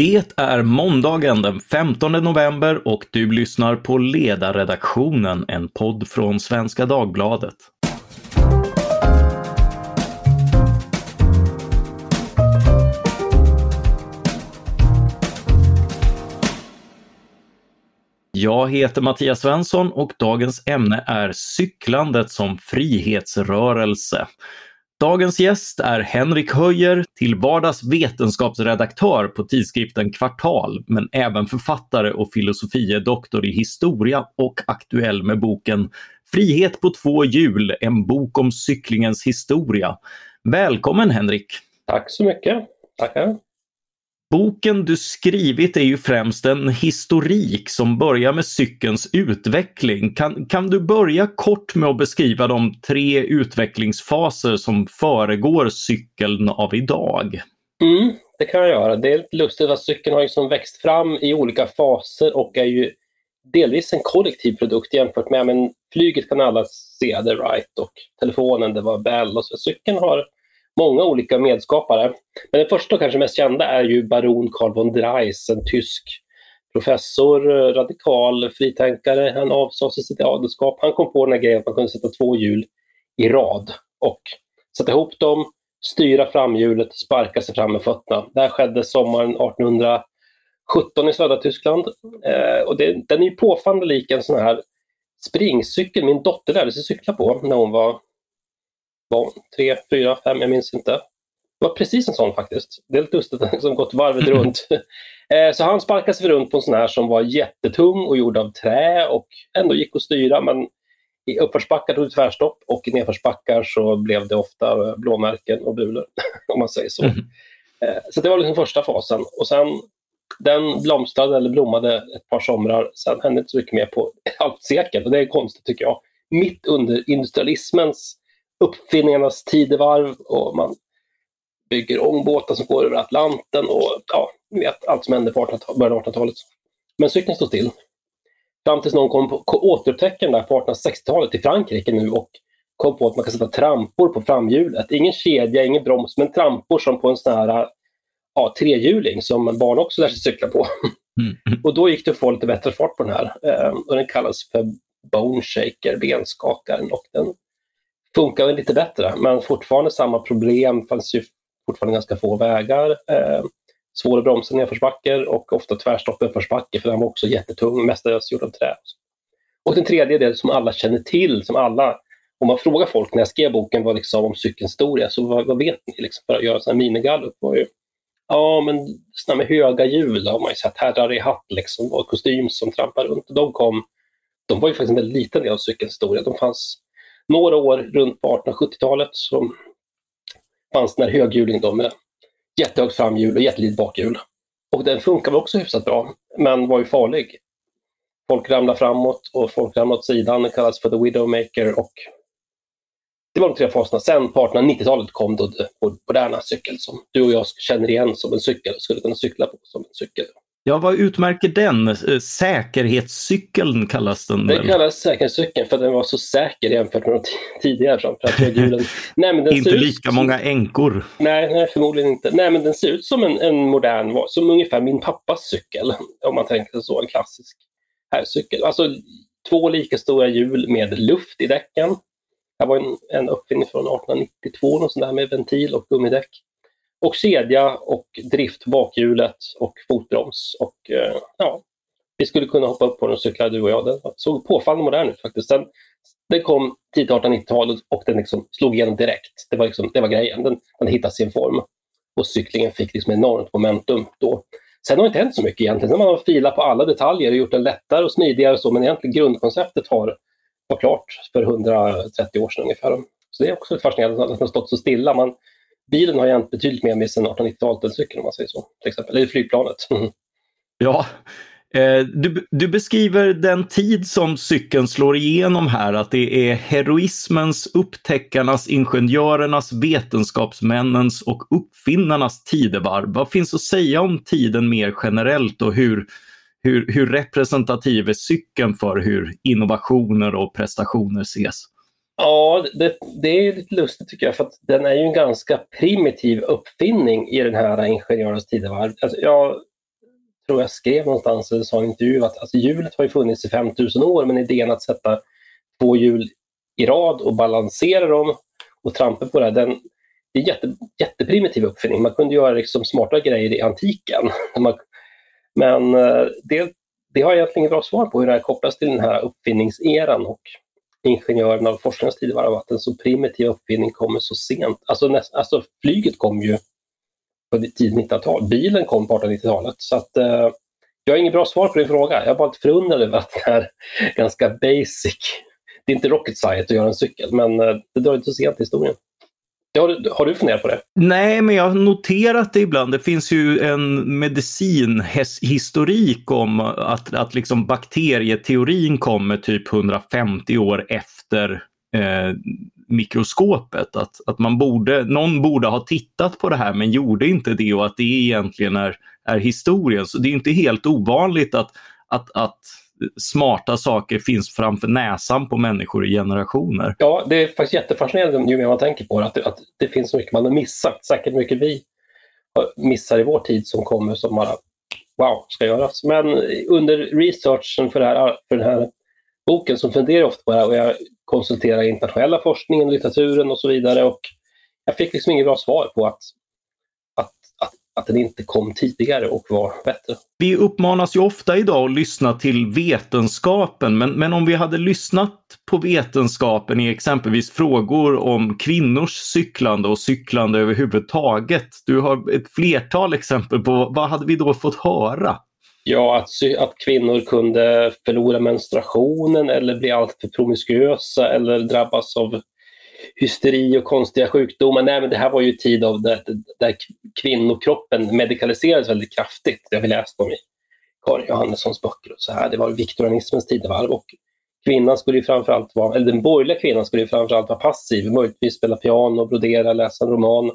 Det är måndagen den 15 november och du lyssnar på Ledarredaktionen, en podd från Svenska Dagbladet. Jag heter Mattias Svensson och dagens ämne är cyklandet som frihetsrörelse. Dagens gäst är Henrik Höjer, till vardags vetenskapsredaktör på tidskriften Kvartal, men även författare och filosofie doktor i historia och aktuell med boken Frihet på två hjul, en bok om cyklingens historia. Välkommen Henrik! Tack så mycket! Tackar! Boken du skrivit är ju främst en historik som börjar med cykelns utveckling. Kan, kan du börja kort med att beskriva de tre utvecklingsfaser som föregår cykeln av idag? Mm, det kan jag göra. Det är lite lustigt att cykeln har liksom växt fram i olika faser och är ju delvis en kollektiv produkt jämfört med men flyget kan alla se, det right och telefonen, det var Bell och så. Cykeln har många olika medskapare. Men den första och kanske mest kända är ju baron Carl von Dreis, en tysk professor, radikal, fritänkare. Han avsade sig sitt adelskap. Han kom på den här grejen att man kunde sätta två hjul i rad och sätta ihop dem, styra framhjulet, sparka sig fram med fötterna. Det här skedde sommaren 1817 i södra Tyskland. Eh, och det, den är ju påfallande lik en sån här springcykel min dotter lärde sig cykla på när hon var var tre, fyra, fem, jag minns inte. Det var precis en sån faktiskt. Det är lite lustigt att liksom gått varvet runt. Eh, så han sparkade sig runt på en sån här som var jättetung och gjord av trä och ändå gick att styra men i uppförsbackar tog det tvärstopp och i nedförsbackar så blev det ofta blåmärken och bulor, om man säger så. Mm. Så det var liksom första fasen och sen den blomstrade eller blommade ett par somrar. Sen hände inte så mycket mer på ett halvt sekel och det är konstigt tycker jag. Mitt under industrialismens uppfinningarnas tidevarv och man bygger ångbåtar som går över Atlanten och ja, vet allt som hände på början av 1800-talet. Men cykeln stod still. Fram tills någon kom på återupptäckte den där på 1860-talet i Frankrike nu och kom på att man kan sätta trampor på framhjulet. Ingen kedja, ingen broms, men trampor som på en sån här ja, trehjuling som barn också lär sig cykla på. Mm. och då gick det att få lite bättre fart på den här. Eh, och den kallas för Bone Shaker, benskakaren. Och den funkar lite bättre, men fortfarande samma problem. fanns ju fortfarande ganska få vägar. Eh, svåra att bromsa nedförsbackar och ofta tvärstopp uppförsbacke, för den var också jättetung, mestadels gjord av trä. Och den tredje delen som alla känner till, som alla, om man frågar folk när jag skrev boken vad liksom om cykelns historia, så vad, vad vet ni? Liksom, för att göra en minigallup var ju, ja men sådana med höga hjul har man ju sett, herrar i hatt liksom, och kostym som trampar runt. De kom, de var ju faktiskt en väldigt liten del av cykelns historia. De fanns några år runt på 1870-talet så fanns den här höghjulingen då med jättehögt framhjul och jättelitet bakhjul. Och den funkar också hyfsat bra, men var ju farlig. Folk ramlade framåt och folk ramlade åt sidan. Det kallas för the widowmaker och det var de tre faserna. Sen på 1890-talet kom då den moderna cykel som du och jag känner igen som en cykel och skulle kunna cykla på som en cykel. Ja, vad utmärker den? Eh, säkerhetscykeln kallas den Den kallas säkerhetscykeln för att den var så säker jämfört med de tidigare. Framförallt nej, men den inte lika ut... många änkor. Nej, nej, förmodligen inte. Nej, men den ser ut som en, en modern, som ungefär min pappas cykel. Om man tänker sig så, en klassisk herrcykel. Alltså två lika stora hjul med luft i däcken. Det var en, en uppfinning från 1892, något sånt där med ventil och gummidäck och kedja och drift bakhjulet och fotbroms. Och, eh, ja, vi skulle kunna hoppa upp på den och cykla du och jag. Den såg påfallande modern ut faktiskt. Den, den kom tidigt 1890-talet och den liksom slog igenom direkt. Det var, liksom, det var grejen. Den, den hittade sin form. Och cyklingen fick liksom enormt momentum då. Sen har det inte hänt så mycket egentligen. Sen man har filat på alla detaljer och gjort den lättare och smidigare och så, men egentligen grundkonceptet har, var klart för 130 år sedan ungefär. Så det är också fascinerande att den har stått så stilla. Man, bilen har hänt betydligt mer med sedan 1890-talet än cykeln om man säger så. Till exempel. Eller flygplanet. Ja, eh, du, du, beskriver den tid som cykeln slår igenom här, att det är heroismens, upptäckarnas, ingenjörernas, vetenskapsmännens och uppfinnarnas tidevarv. Vad finns att säga om tiden mer generellt och hur, hur, hur representativ är cykeln för hur innovationer och prestationer ses? Ja, det, det är lite lustigt tycker jag, för att den är ju en ganska primitiv uppfinning i den här ingenjörens tidevarv. Alltså, jag tror jag skrev någonstans eller sa i en intervju att alltså, hjulet har ju funnits i 5000 år men idén att sätta två hjul i rad och balansera dem och trampa på det, den, det är en jätte, jätteprimitiv uppfinning. Man kunde göra liksom smarta grejer i antiken. men eh, det, det har jag egentligen inget bra svar på hur det här kopplas till den här uppfinningseran och ingenjörerna och forskarnas tidevarv, att en så primitiv uppfinning kommer så sent. Alltså, näst, alltså flyget kom ju på tidigt 1900-tal, bilen kom på 1890-talet. Så att, eh, jag har inget bra svar på din fråga. Jag är bara lite förundrad över att det är ganska basic. Det är inte rocket science att göra en cykel, men eh, det drar inte så sent i historien. Har du, har du funderat på det? Nej, men jag har noterat det ibland. Det finns ju en medicinhistorik om att, att liksom bakterieteorin kommer typ 150 år efter eh, mikroskopet. Att, att man borde, någon borde ha tittat på det här men gjorde inte det och att det egentligen är, är historien. Så det är inte helt ovanligt att, att, att smarta saker finns framför näsan på människor i generationer. Ja, det är faktiskt jättefascinerande ju mer man tänker på det, att, att det finns så mycket man har missat. Säkert mycket vi missar i vår tid som kommer som bara wow, ska göras. Men under researchen för, här, för den här boken så funderar jag ofta på det här och jag konsulterar internationella forskningen, litteraturen och så vidare och jag fick liksom inget bra svar på att att den inte kom tidigare och var bättre. Vi uppmanas ju ofta idag att lyssna till vetenskapen, men, men om vi hade lyssnat på vetenskapen i exempelvis frågor om kvinnors cyklande och cyklande överhuvudtaget. Du har ett flertal exempel på vad hade vi då fått höra? Ja, att, att kvinnor kunde förlora menstruationen eller bli alltför promiskuösa eller drabbas av hysteri och konstiga sjukdomar. Nej, men det här var ju tid av där, där kvinnokroppen medikaliserades väldigt kraftigt. Det har vi läst om i Karin Johannessons böcker. Och så här. Det var viktorianismens tidevarv och kvinnan skulle ju framförallt vara, eller den borgerliga kvinnan skulle ju framförallt vara passiv, möjligtvis spela piano, brodera, läsa en roman.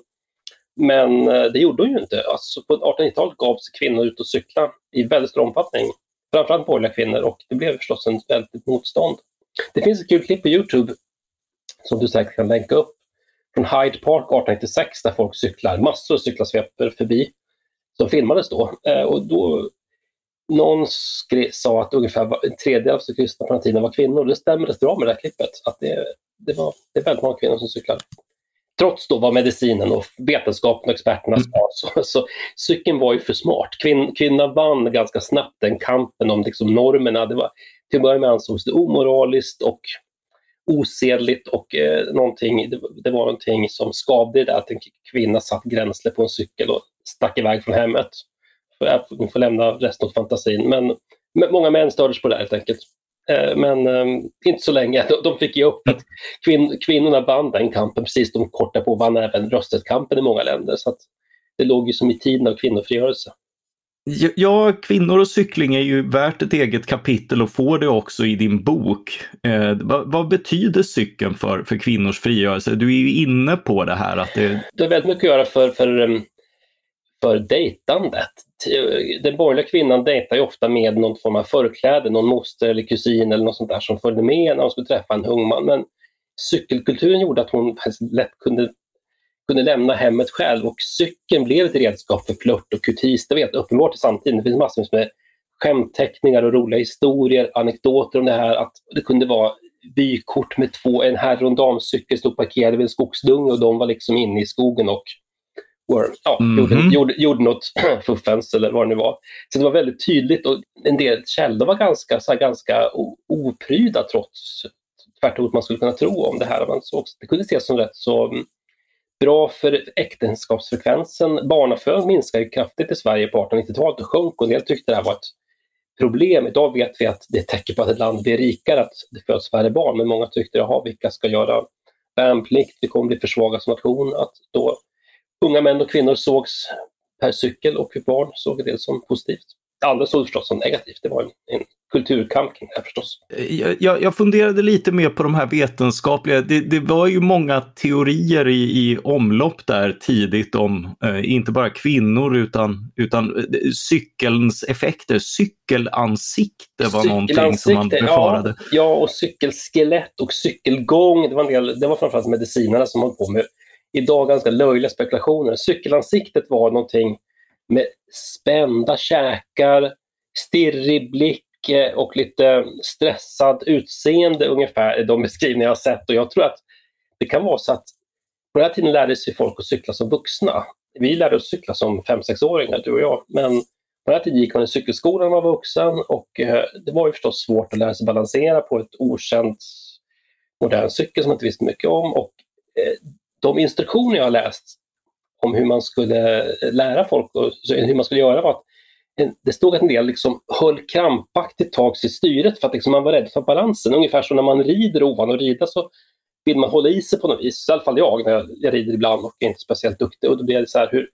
Men eh, det gjorde hon ju inte. Alltså på 1890-talet gav sig kvinnor ut och cykla i väldigt stor omfattning. Framförallt borgerliga kvinnor och det blev förstås ett väldigt motstånd. Det finns ett kul klipp på Youtube som du säkert kan länka upp, från Hyde Park 1896 där folk cyklar, massor cyklar sveper förbi, som filmades då. Eh, och då någon sa att ungefär en tredjedel av cyklisterna på den tiden var kvinnor. Det stämmer rätt bra med det här klippet. Att det, det, var, det är väldigt många kvinnor som cyklar. Trots då vad medicinen och vetenskapen och experterna mm. sa, så, så cykeln var ju för smart. Kvin, kvinnan vann ganska snabbt den kampen om liksom normerna. Det var, till att börja med ansågs det omoraliskt och osedligt och eh, någonting, det, det, var någonting som skavde det att en kvinna satt gränsle på en cykel och stack iväg från hemmet. Ni får lämna resten åt fantasin. Men, men många män stördes på det helt enkelt. Eh, men eh, inte så länge. De, de fick ge upp. Att kvin, kvinnorna vann den kampen precis. De kort på vann även rösträttskampen i många länder. Så att det låg ju som i tiden av kvinnofrigörelse. Ja, kvinnor och cykling är ju värt ett eget kapitel och får det också i din bok. Eh, vad, vad, betyder cykeln för, för kvinnors frigörelse? Du är ju inne på det här att det... Det har väldigt mycket att göra för, för, um, för dejtandet. Den borgerliga kvinnan dejtar ju ofta med någon form av förkläde, någon moster eller kusin eller något sånt där som följde med när hon skulle träffa en ung man. Men cykelkulturen gjorde att hon lätt kunde kunde lämna hemmet själv och cykeln blev ett redskap för flört och kutis. Det vet uppenbart i samtiden. Det finns massor med skämtteckningar och roliga historier, anekdoter om det här. Att det kunde vara vykort med två, en herr och en damcykel stod parkerade vid en skogsdunge och de var liksom inne i skogen och were, ja, mm -hmm. gjorde, gjorde, gjorde något fuffens eller vad det nu var. Så det var väldigt tydligt och en del källor var ganska, så här, ganska opryda trots tvärtom man skulle kunna tro om det här. Man såg, det kunde ses som rätt så mm, bra för äktenskapsfrekvensen. Barnafödandet minskade kraftigt i Sverige på 1890-talet och sjönk och en del tyckte det här var ett problem. Idag vet vi att det är ett tecken på att ett land blir rikare, att det föds färre barn, men många tyckte, jaha, vilka ska göra värnplikt? Vi kommer bli försvagad som nation. Att då unga män och kvinnor sågs per cykel och barn såg det som positivt. Andra såg det förstås som negativt. Det var en, en kulturkamp kring det förstås. Jag, jag, funderade lite mer på de här vetenskapliga. Det, det var ju många teorier i, i omlopp där tidigt om eh, inte bara kvinnor utan, utan eh, cykelns effekter. Cykelansikte var någonting som man befarade. Ja, ja, och cykelskelett och cykelgång. Det var, en del, det var framförallt medicinerna som höll på med idag ganska löjliga spekulationer. Cykelansiktet var någonting med spända käkar, stirrig blick eh, och lite stressad utseende ungefär, de beskrivningar jag har sett. Och jag tror att det kan vara så att på den här tiden lärde sig folk att cykla som vuxna. Vi lärde oss cykla som 5-6-åringar, du och jag. Men på den här tiden gick man i cykelskolan när man var vuxen och eh, det var ju förstås svårt att lära sig balansera på ett okänt modern cykel som man inte visste mycket om. Och eh, de instruktioner jag har läst om hur man skulle lära folk och hur man skulle göra var att det stod att en del liksom höll krampaktigt tag i styret för att liksom man var rädd för balansen. Ungefär som när man rider ovan och rida så vill man hålla i sig på något vis. I alla fall jag när jag, jag rider ibland och är inte speciellt duktig. Och då blir det så här, hur,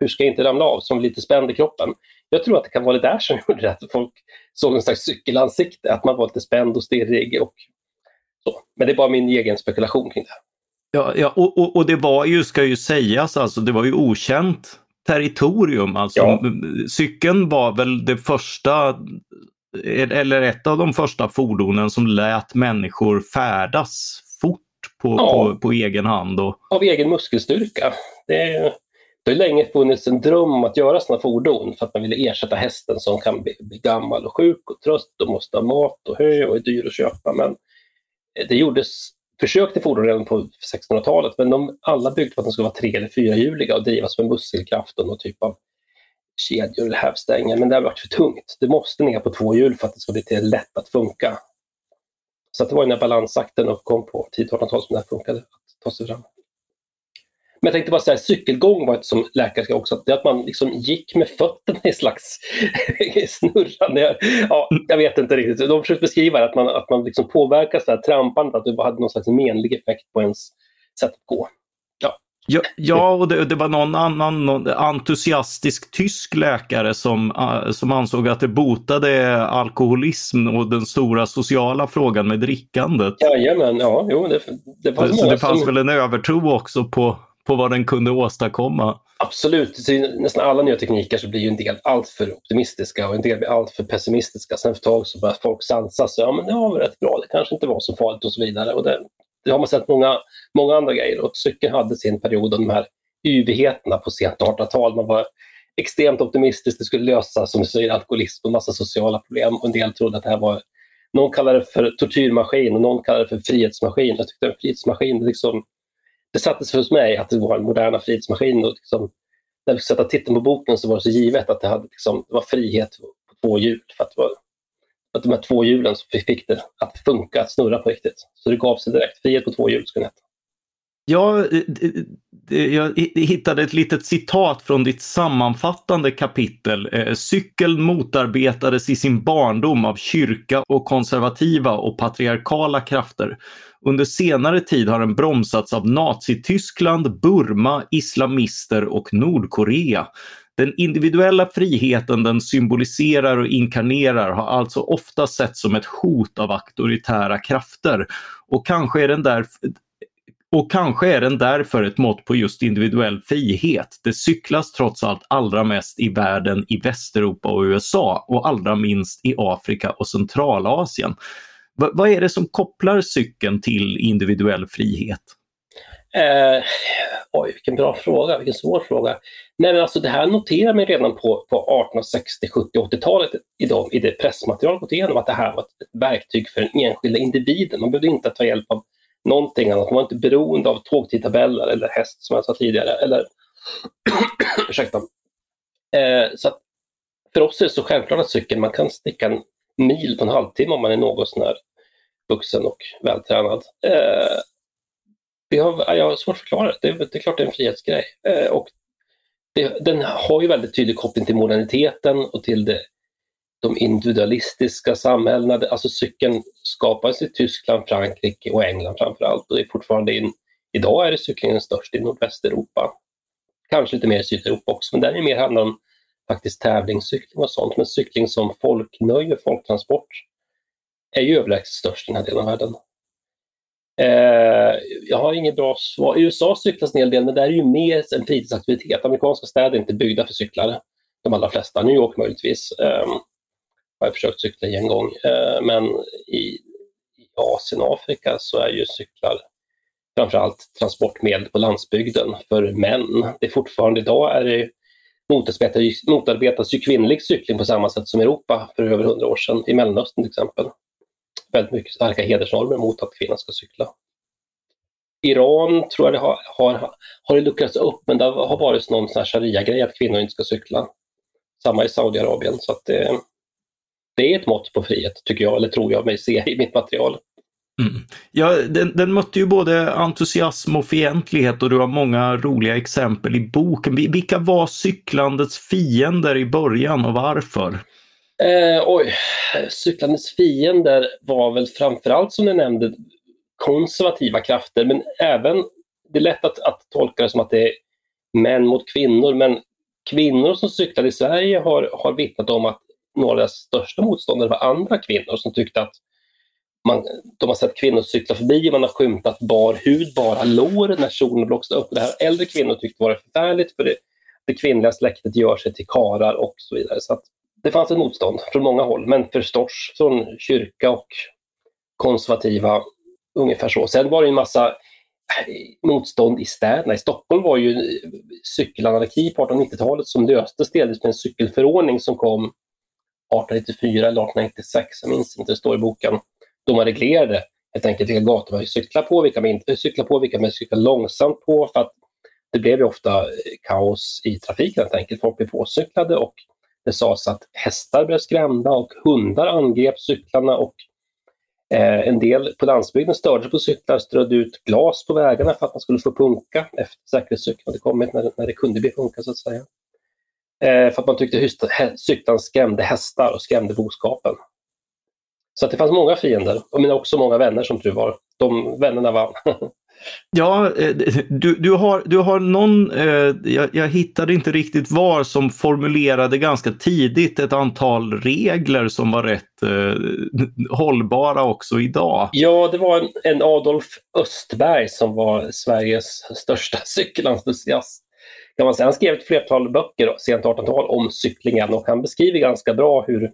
hur ska jag inte ramla av som lite spänd i kroppen? Jag tror att det kan vara det där som gjorde att folk såg en slags cykelansikte, att man var lite spänd och stirrig. Och så. Men det är bara min egen spekulation kring det. här. Ja, ja och, och, och, det var ju, ska ju sägas, alltså, det var ju okänt territorium. Alltså, ja. Cykeln var väl det första, eller ett av de första fordonen som lät människor färdas fort på, ja. på, på, egen hand. Och... Av egen muskelstyrka. Det, det har länge funnits en dröm om att göra sådana fordon för att man ville ersätta hästen som kan bli, bli gammal och sjuk och trött och måste ha mat och hö och är dyr att köpa. Men det gjordes försök till fordon redan på 1600-talet, men de alla byggde för att de skulle vara tre eller fyrahjuliga och drivas med muskelkraft och någon typ av kedjor eller hävstänger. Men det har varit för tungt. Det måste ner på två hjul för att det ska bli lätt att funka. Så det var när balansakten uppkom på 10-1800-talet som det här funkade att ta sig fram. Men jag tänkte bara säga, cykelgång var ett som läkare ska också, det att man liksom gick med fötterna i slags snurrande. Ja, jag vet inte riktigt. De försökte beskriva det, att man, att man liksom påverkas av trampandet, att det hade någon slags menlig effekt på ens sätt att gå. Ja, ja, ja och det, det, var någon annan någon entusiastisk tysk läkare som, uh, som ansåg att det botade alkoholism och den stora sociala frågan med drickandet. Jajamän, ja, jo, det, det fanns Så det fanns som... väl en övertro också på på vad den kunde åstadkomma. Absolut, så nästan alla nya tekniker så blir ju en del alltför optimistiska och en del blir alltför pessimistiska. Sen efter ett tag så börjar folk sansa sig. Ja, men det var väl rätt bra, det kanske inte var så farligt och så vidare. Och det, det har man sett många, många andra grejer. Och cykeln hade sin period av de här yvigheterna på sent 1800-tal. Man var extremt optimistisk, det skulle lösa, som du säger, alkoholism och massa sociala problem. Och en del trodde att det här var, någon kallade det för tortyrmaskin och någon kallade det för frihetsmaskin. Jag tyckte en frihetsmaskin, liksom, det sattes hos mig att det var en moderna frihetsmaskin. Och liksom, när vi sätta titeln på boken så var det så givet att det, hade, liksom, det var frihet på två hjul. För att, det var, att de här två hjulen fick det att funka, att snurra på riktigt. Så det gav sig direkt. Frihet på två hjul skulle det heta. Ja, eh, eh, jag hittade ett litet citat från ditt sammanfattande kapitel. Eh, Cykeln motarbetades i sin barndom av kyrka och konservativa och patriarkala krafter. Under senare tid har den bromsats av Nazityskland, Burma, islamister och Nordkorea. Den individuella friheten den symboliserar och inkarnerar har alltså ofta setts som ett hot av auktoritära krafter. Och kanske är den där och kanske är den därför ett mått på just individuell frihet. Det cyklas trots allt allra mest i världen i Västeuropa och USA och allra minst i Afrika och Centralasien. V vad är det som kopplar cykeln till individuell frihet? Eh, oj, vilken bra fråga, vilken svår fråga. Nej, men alltså, det här noterar man redan på, på 1860, 70, 80-talet i, de, i det pressmaterial gått igenom att det här var ett verktyg för den enskilda individen. Man behövde inte ta hjälp av någonting annat. Man var inte beroende av tågtidtabeller eller häst som jag sa tidigare. Eller, ursäkta. Eh, så att för oss är det så självklart att cykeln, man kan sticka en mil på en halvtimme om man är något sånär vuxen och vältränad. Eh, vi har, jag har svårt att förklara det. Det är, det är klart det är en frihetsgrej. Eh, och det, den har ju väldigt tydlig koppling till moderniteten och till det, de individualistiska samhällena. Alltså cykeln skapades i Tyskland, Frankrike och England framför allt. Och det är fortfarande in, idag är det cyklingen störst i nordvästeuropa. Kanske lite mer i Sydeuropa också, men där är det mer handlar om faktiskt tävlingscykling och sånt. Men cykling som folknöje, folktransport, är ju överlägset störst i den här delen av världen. Eh, jag har inget bra svar. I USA cyklas en hel del, men där är ju mer en fritidsaktivitet. Amerikanska städer är inte byggda för cyklare, de allra flesta. New York möjligtvis. Eh, har jag försökt cykla i en gång. Eh, men i, Asien och Afrika så är ju cyklar framförallt transportmedel på landsbygden för män. Det är fortfarande idag är det motarbetas ju kvinnlig cykling på samma sätt som i Europa för över hundra år sedan, i Mellanöstern till exempel. Väldigt mycket starka hedersnormer mot att kvinnan ska cykla. Iran tror jag det har, har, har det luckrats upp, men det har varit någon sån sharia-grej att kvinnor inte ska cykla. Samma i Saudiarabien, så att det, det är ett mått på frihet, tycker jag, eller tror jag mig se i mitt material. Mm. Ja, den, den mötte ju både entusiasm och fientlighet och du har många roliga exempel i boken. Vilka var cyklandets fiender i början och varför? Eh, oj, cyklandets fiender var väl framförallt som du nämnde konservativa krafter, men även, det är lätt att, att tolka det som att det är män mot kvinnor, men kvinnor som cyklade i Sverige har, har vittnat om att några av deras största motståndare var andra kvinnor som tyckte att man, de har sett kvinnor cykla förbi, man har skymtat bar hud, bara lår när solen blåste upp. Det här äldre kvinnor tyckte var förfärligt för det, det kvinnliga släktet gör sig till karar och så vidare. Så det fanns ett motstånd från många håll, men förstås från kyrka och konservativa ungefär så. Sen var det en massa eh, motstånd i städerna. I Stockholm var ju eh, cykelanarki på 1890-talet som löstes delvis med en cykelförordning som kom 1894 eller 1896, jag minns inte, det står i boken då man reglerade helt enkelt vilka gator man fick cykla på, vilka man inte fick cykla på, vilka man fick cykla långsamt på. För att det blev ju ofta eh, kaos i trafiken helt enkelt. Folk blev påcyklade och det sades att hästar blev skrämda och hundar angrep cyklarna och eh, en del på landsbygden störde sig på cyklar, strödde ut glas på vägarna för att man skulle få punka efter säkerhetscykeln hade kommit, när, när det kunde bli punka så att säga. Eh, för att man tyckte cyklarna skrämde hästar och skrämde boskapen. Så att det fanns många fiender, men också många vänner som tur var. De vännerna vann. Ja, eh, du, du, har, du har någon, eh, jag, jag, hittade inte riktigt var, som formulerade ganska tidigt ett antal regler som var rätt eh, hållbara också idag. Ja, det var en, en Adolf Östberg som var Sveriges största cykelentusiast. Kan man säga. Han skrev ett flertal böcker sent 1800-tal om cyklingen och han beskriver ganska bra hur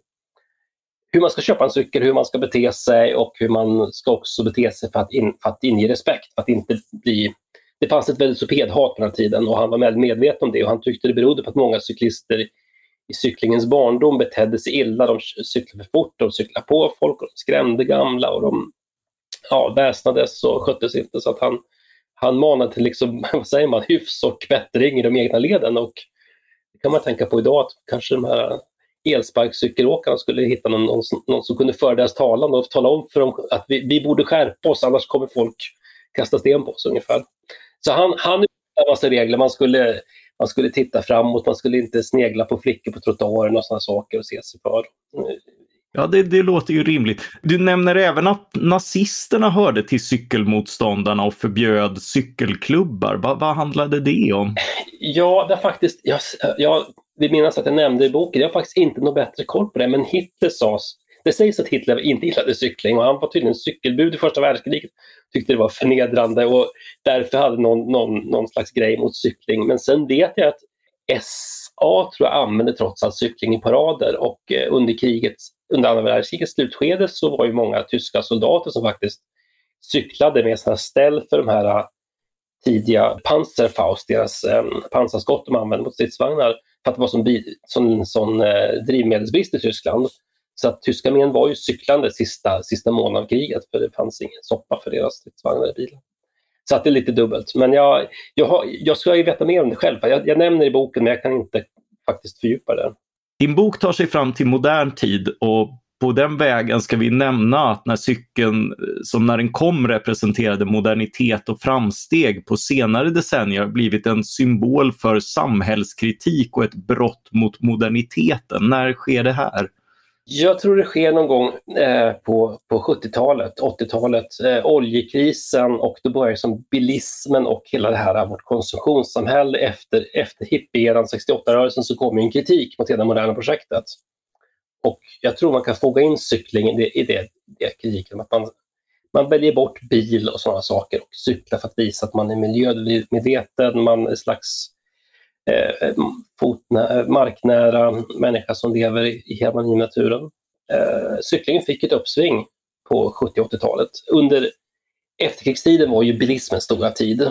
hur man ska köpa en cykel, hur man ska bete sig och hur man ska också bete sig för att, in, för att inge respekt. För att inte bli... Det fanns ett velocipedhat på den här tiden och han var väldigt medveten om det och han tyckte det berodde på att många cyklister i cyklingens barndom betedde sig illa. De cyklade för fort, de cyklade på folk och de skrämde gamla och de ja, väsnades och sköttes inte. Så att han, han manade till liksom, vad säger man, hyfs och bättring i de egna leden. Och det kan man tänka på idag, att kanske de här elsparkcykelåkarna skulle hitta någon, någon, någon, som kunde föra deras talan och tala om för dem att vi, vi borde skärpa oss, annars kommer folk kasta sten på oss ungefär. Så han, han en massa regler. Man skulle, man skulle titta framåt, man skulle inte snegla på flickor på trottoaren och sådana saker och se sig för. Ja, det, det, låter ju rimligt. Du nämner även att nazisterna hörde till cykelmotståndarna och förbjöd cykelklubbar. Va, vad handlade det om? Ja, det faktiskt, jag, jag vill minnas att jag nämnde i boken, jag har faktiskt inte något bättre koll på det, men Hitler sades det sägs att Hitler inte gillade cykling och han var tydligen cykelbud i första världskriget. Tyckte det var förnedrande och därför hade någon, någon, någon slags grej mot cykling. Men sen vet jag att SA tror jag använde trots allt cykling i parader och eh, under kriget, under andra världskrigets slutskede så var ju många tyska soldater som faktiskt cyklade med sina ställ för de här äh, tidiga Panzerfaust, deras eh, pansarskott de använde mot stridsvagnar för att det var sån, sån, sån eh, drivmedelsbrist i Tyskland. Så att tyska armén var ju cyklande sista, sista månaden av kriget för det fanns ingen soppa för deras stridsvagnar i bilen. Så att det är lite dubbelt. Men jag, jag, har, jag ska ju veta mer om det själv. Jag, jag nämner i boken men jag kan inte faktiskt fördjupa det. Din bok tar sig fram till modern tid och på den vägen ska vi nämna att när cykeln, som när den kom representerade modernitet och framsteg på senare decennier blivit en symbol för samhällskritik och ett brott mot moderniteten. När sker det här? Jag tror det sker någon gång eh, på, på 70-talet, 80-talet, eh, oljekrisen och då börjar som bilismen och hela det här vårt konsumtionssamhälle efter, efter hippieran, 68-rörelsen, så kommer en kritik mot hela det moderna projektet. Och jag tror man kan foga in cykling i det, i det, det kritiken, att man, man väljer bort bil och sådana saker och cyklar för att visa att man är miljömedveten, man är slags eh, fotnä, marknära människa som lever i, i naturen. Eh, cyklingen fick ett uppsving på 70 80-talet. Under efterkrigstiden var ju bilismens stora tid.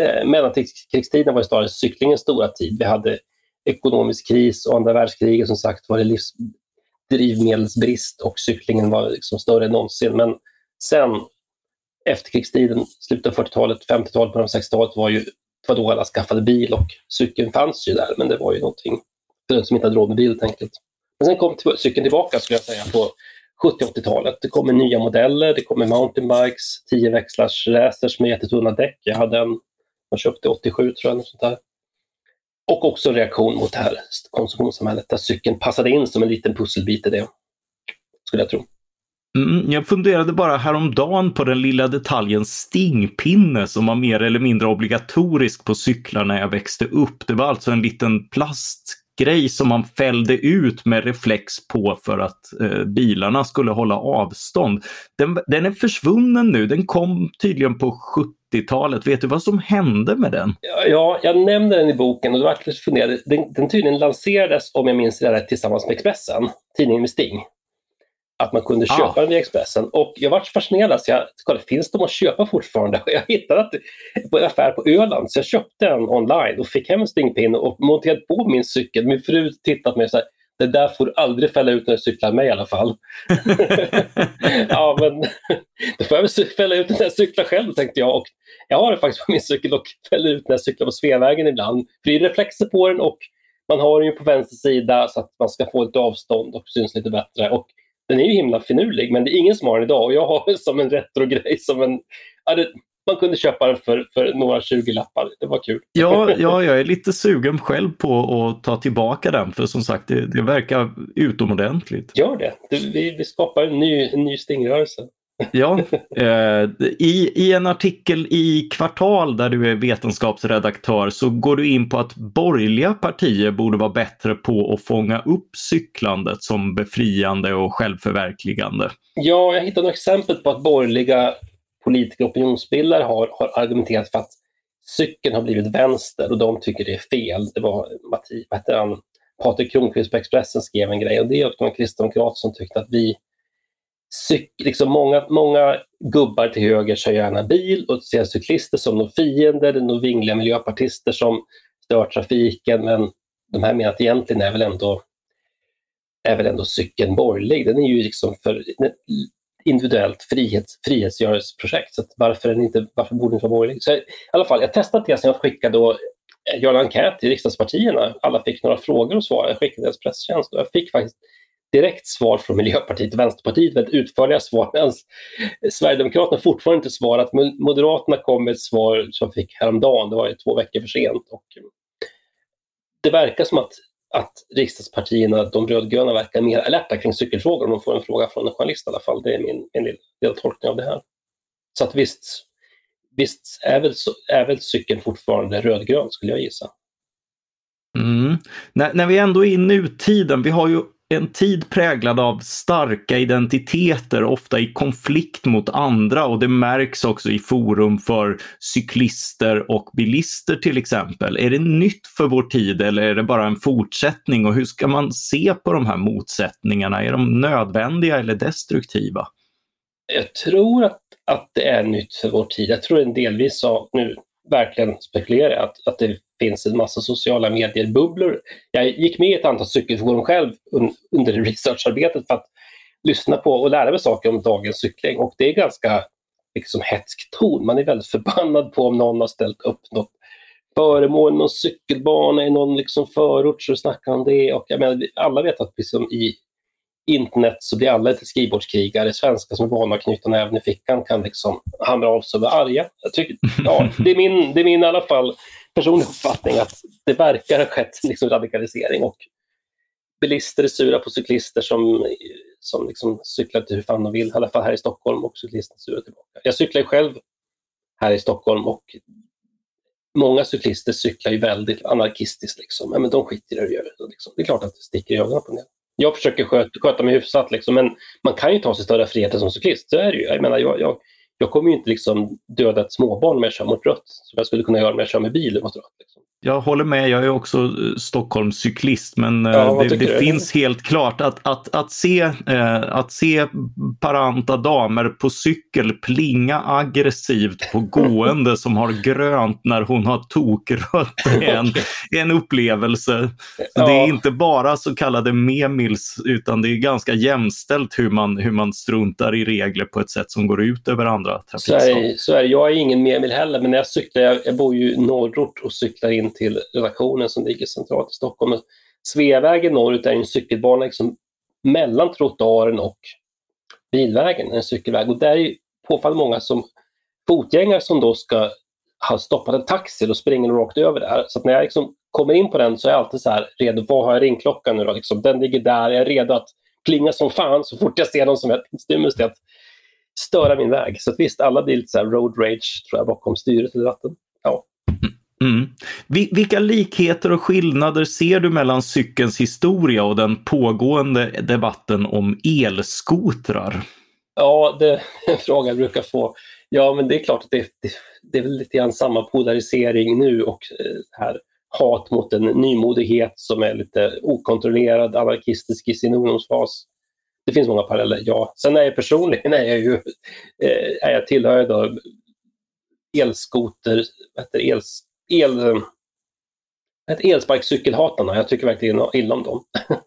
Eh, mellankrigstiden var snarare cyklingens stora tid. Vi hade ekonomisk kris och andra världskriget som sagt var det livs, drivmedelsbrist och cyklingen var liksom större än någonsin. Men sen efterkrigstiden, slutet av 40-talet, 50-talet, början av 60-talet var ju var då alla skaffade bil och cykeln fanns ju där, men det var ju någonting för den som inte hade råd med bil helt enkelt. Men sen kom cykeln tillbaka skulle jag säga på 70-80-talet. Det kommer nya modeller, det kommer mountainbikes, 10 växlars racers med jättetunna däck. Jag hade en, man köpte 87 tror jag, sånt där. Och också en reaktion mot det här konsumtionssamhället där cykeln passade in som en liten pusselbit i det, skulle jag tro. Mm, jag funderade bara häromdagen på den lilla detaljen stingpinne som var mer eller mindre obligatorisk på cyklar när jag växte upp. Det var alltså en liten plastgrej som man fällde ut med reflex på för att eh, bilarna skulle hålla avstånd. Den, den är försvunnen nu. Den kom tydligen på 70-talet. Vet du vad som hände med den? Ja, jag nämnde den i boken och då var funderade. Den, den tydligen lanserades, om jag minns det rätt, tillsammans med Expressen, tidningen med Sting att man kunde köpa ah. den via Expressen. Och jag var fascinerad, så jag kollade, finns de att köpa fortfarande? Jag hittade att, på en affär på Öland, så jag köpte en online och fick hem en stingpinne och monterade på min cykel. Min fru tittade på mig och sa, det där får du aldrig fälla ut när du cyklar med i alla fall. ja, men då får jag väl fälla ut när jag cyklar själv, tänkte jag. Och jag har det faktiskt på min cykel och fäller ut när jag cyklar på Sveavägen ibland. För det är reflexer på den och man har den ju på vänster sida så att man ska få lite avstånd och syns lite bättre. Och den är ju himla finurlig, men det är ingen som har den idag och jag har den som en retrogrej. Som en, man kunde köpa den för, för några 20 lappar. Det var kul. Ja, ja, jag är lite sugen själv på att ta tillbaka den för som sagt det, det verkar utomordentligt. Gör det. vi, vi skapar en ny, en ny stingrörelse. Ja, eh, i, i en artikel i Kvartal där du är vetenskapsredaktör så går du in på att borgerliga partier borde vara bättre på att fånga upp cyklandet som befriande och självförverkligande. Ja, jag hittade några exempel på att borgerliga politiker och opinionsbildare har, har argumenterat för att cykeln har blivit vänster och de tycker det är fel. Det var Matti, Patrik Kronqvist på Expressen skrev en grej och det var en kristdemokrat som tyckte att vi cyk, liksom många, många gubbar till höger kör gärna bil och ser cyklister som fiender. Det är några vingliga miljöpartister som stör trafiken. Men de här menar att egentligen är väl ändå, är väl ändå cykeln borgerlig. Den är ju liksom för individuellt frihets, frihetsgörelseprojekt. Så varför, den inte, varför borde den inte vara borgerlig? Så i alla fall, jag testade tesen, jag skickade då eh, göra en enkät till riksdagspartierna. Alla fick några frågor att svara. Jag skickade deras presstjänst och jag fick faktiskt direkt svar från Miljöpartiet och Vänsterpartiet, väldigt utförliga svar, medan Sverigedemokraterna fortfarande inte svarat. Moderaterna kom med ett svar som fick häromdagen, det var ju två veckor för sent. Och det verkar som att, att riksdagspartierna, de rödgröna, verkar mer alerta kring cykelfrågor om de får en fråga från en journalist i alla fall. Det är min, min lilla tolkning av det här. Så att visst, visst är väl, är väl cykeln fortfarande rödgrön skulle jag gissa. Mm. När, när vi ändå är i nutiden, vi har ju en tid präglad av starka identiteter, ofta i konflikt mot andra och det märks också i forum för cyklister och bilister till exempel. Är det nytt för vår tid eller är det bara en fortsättning och hur ska man se på de här motsättningarna? Är de nödvändiga eller destruktiva? Jag tror att, att det är nytt för vår tid. Jag tror en delvis av, nu verkligen spekulera att, att det finns en massa sociala medier-bubblor. Jag gick med i ett antal cykelforum själv under researcharbetet för att lyssna på och lära mig saker om dagens cykling och det är ganska liksom hetsk ton. Man är väldigt förbannad på om någon har ställt upp något föremål, någon cykelbana i någon liksom förort så snackar om det. Och jag menar, alla vet att liksom i internet så blir alla lite skrivbordskrigare. Svenskar som är vana att knyta näven i fickan kan liksom hamra av sig och vara arga. Jag tycker, ja, det, är min, det är min i alla fall personlig uppfattning att det verkar ha skett liksom radikalisering och bilister är sura på cyklister som, som liksom cyklar till hur fan de vill, i alla fall här i Stockholm och cyklister är sura tillbaka. Jag cyklar själv här i Stockholm och många cyklister cyklar ju väldigt anarkistiskt. Liksom. Ja, men de skiter i det de gör. Liksom. Det är klart att det sticker i ögonen på en del. Jag försöker sköta, sköta mig hyfsat, liksom, men man kan ju ta sig större friheter som cyklist. Så är det ju. Jag menar, jag, jag, jag kommer ju inte liksom döda ett småbarn om jag kör mot rött, som jag skulle kunna göra om jag kör med bil mot rött. Liksom jag håller med, jag är också eh, Stockholmscyklist men eh, ja, det, det finns helt klart att, att, att, se, eh, att se paranta damer på cykel plinga aggressivt på gående som har grönt när hon har tokrött är en, en upplevelse. Ja. Det är inte bara så kallade memils utan det är ganska jämställt hur man, hur man struntar i regler på ett sätt som går ut över andra trafikslag. Så är, så är Jag är ingen memil heller men när jag cyklar, jag, jag bor ju norrort och cyklar in till redaktionen som ligger centralt i Stockholm. Sveavägen norrut är en cykelbana liksom mellan trottoaren och bilvägen, en cykelväg. Och där är påfallande många som fotgängare som då ska ha stoppat en taxi och springer rakt över där. Så när jag liksom kommer in på den så är jag alltid så här redo. Vad har jag ringklockan nu då? Liksom, den ligger där. Jag är redo att klinga som fan så fort jag ser någon som är stimulus till att störa min väg. Så att visst, alla blir lite så road rage tror jag bakom styret eller ratten. Ja. Mm. Vilka likheter och skillnader ser du mellan cykelns historia och den pågående debatten om elskotrar? Ja, det är en fråga jag brukar få. Ja, men det är klart att det, det, det är väl lite grann samma polarisering nu och eh, här hat mot en nymodighet som är lite okontrollerad, anarkistisk i sin ungdomsfas. Det finns många paralleller, ja. Sen är jag personligen är jag ju, eh, är jag tillhör jag då elskoter, els, el, ett elsparkcykelhatarna. Jag tycker verkligen illa om dem.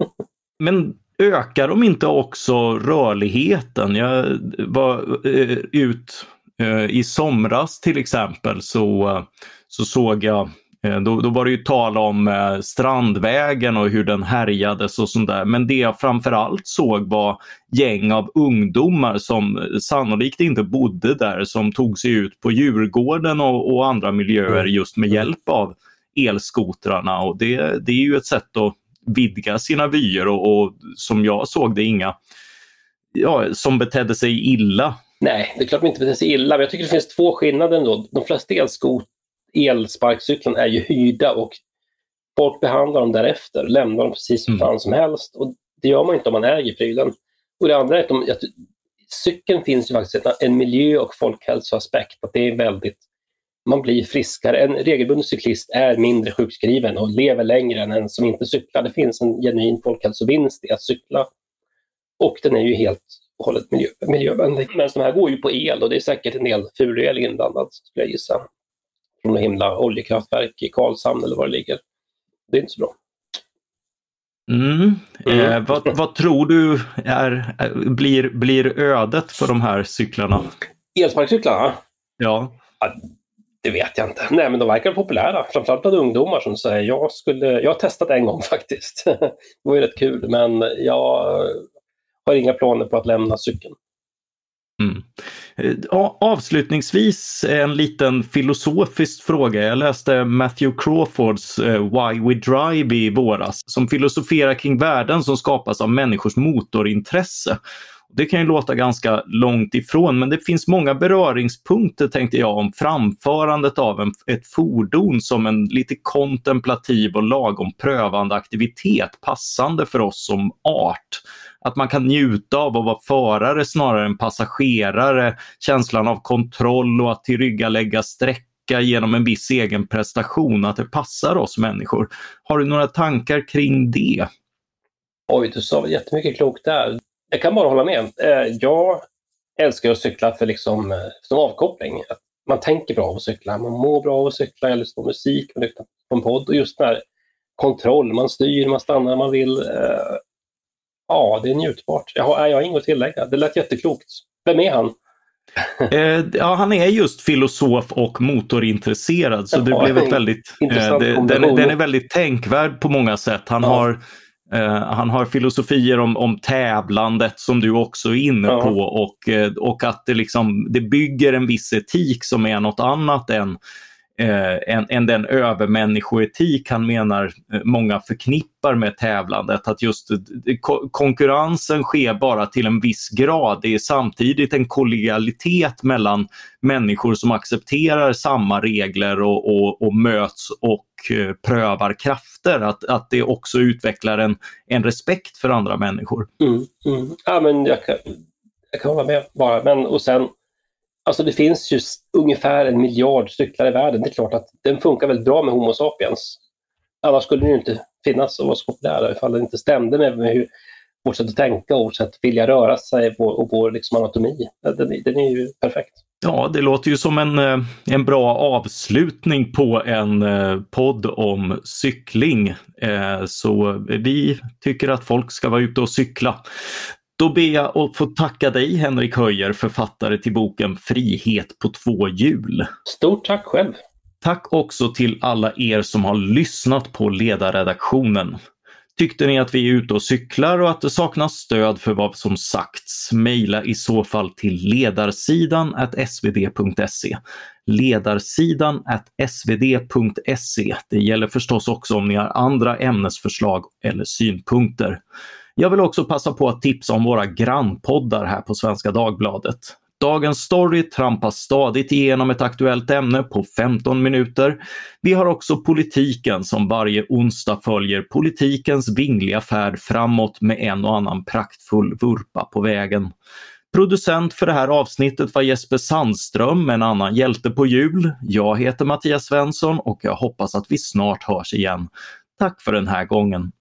Men ökar de inte också rörligheten? Jag var eh, ut eh, i somras till exempel så, så såg jag då, då var det ju tal om eh, Strandvägen och hur den härjades och sånt där. Men det jag framförallt såg var gäng av ungdomar som sannolikt inte bodde där som tog sig ut på Djurgården och, och andra miljöer mm. just med hjälp av elskotrarna. Och det, det är ju ett sätt att vidga sina vyer och, och som jag såg det inga ja, som betedde sig illa. Nej, det är klart de inte betedde sig illa, men jag tycker det finns två skillnader ändå. De flesta elskot elsparkcyklarna är ju hyrda och folk behandlar dem därefter, lämnar dem precis som mm. fan som helst. Och det gör man inte om man äger prylen. Och det andra är att, de, att cykeln finns ju faktiskt en miljö och folkhälsoaspekt. Att det är väldigt, man blir friskare. En regelbunden cyklist är mindre sjukskriven och lever längre än en som inte cyklar. Det finns en genuin folkhälsovinst i att cykla. Och den är ju helt och hållet miljö, miljövänlig. Men de här går ju på el och det är säkert en del fulel inblandad, skulle jag gissa från något himla oljekraftverk i Karlshamn eller var det ligger. Det är inte så bra. Mm. Mm. Eh, vad, vad, tror du är, blir, blir ödet för de här cyklarna? Elsparkcyklarna? Ja. ja. Det vet jag inte. Nej, men de verkar populära, framförallt bland ungdomar som säger jag skulle, jag har testat en gång faktiskt. det var ju rätt kul, men jag har inga planer på att lämna cykeln. Mm. Eh, avslutningsvis en liten filosofisk fråga. Jag läste Matthew Crawfords eh, Why We Drive i våras som filosoferar kring värden som skapas av människors motorintresse. Det kan ju låta ganska långt ifrån, men det finns många beröringspunkter tänkte jag om framförandet av en, ett fordon som en lite kontemplativ och lagom prövande aktivitet passande för oss som art att man kan njuta av att vara förare snarare än passagerare. Känslan av kontroll och att tillryggalägga sträcka genom en viss egen prestation, att det passar oss människor. Har du några tankar kring det? Oj, du sa jättemycket klokt där. Jag kan bara hålla med. Eh, jag älskar att cykla för liksom, eh, som avkoppling. Man tänker bra av att cykla, man mår bra av att cykla, jag lyssnar på musik, man lyssnar på en podd och just den här kontroll, man styr, man stannar när man vill. Eh, Ja, det är njutbart. Jag har, jag har inget att tillägga. Det lät jätteklokt. Vem är han? eh, ja, han är just filosof och motorintresserad så det blev ett väldigt, eh, det, den, den, är väldigt tänkvärd på många sätt. Han, ja. har, eh, han har filosofier om, om tävlandet som du också är inne ja. på och, eh, och att det, liksom, det bygger en viss etik som är något annat än eh, än, än den övermänniskoetik han menar eh, många förknippar med tävlandet. Att just eh, ko konkurrensen sker bara till en viss grad. Det är samtidigt en kollegialitet mellan människor som accepterar samma regler och, och, och möts och eh, prövar krafter. Att, att det också utvecklar en, en respekt för andra människor. Mm, mm. Ja, men jag kan, jag kan hålla med bara. Men, och sen Alltså det finns ju ungefär en miljard cyklar i världen. Det är klart att den funkar väldigt bra med Homo sapiens. Annars skulle den ju inte finnas och vara så populär ifall den inte stämde med hur, vårt sätt att tänka och vårt sätt att vilja röra sig och vår liksom anatomi. Den, den är ju perfekt. Ja, det låter ju som en, eh, en bra avslutning på en eh, podd om cykling. Eh, så vi tycker att folk ska vara ute och cykla. Då ber jag att få tacka dig Henrik Höjer, författare till boken Frihet på två hjul. Stort tack själv! Tack också till alla er som har lyssnat på ledarredaktionen. Tyckte ni att vi är ute och cyklar och att det saknas stöd för vad som sagts? Mejla i så fall till ledarsidan svd.se. Ledarsidan svd.se. Det gäller förstås också om ni har andra ämnesförslag eller synpunkter. Jag vill också passa på att tipsa om våra grannpoddar här på Svenska Dagbladet. Dagens story trampas stadigt igenom ett aktuellt ämne på 15 minuter. Vi har också politiken som varje onsdag följer politikens vingliga färd framåt med en och annan praktfull vurpa på vägen. Producent för det här avsnittet var Jesper Sandström, en annan hjälte på jul. Jag heter Mattias Svensson och jag hoppas att vi snart hörs igen. Tack för den här gången.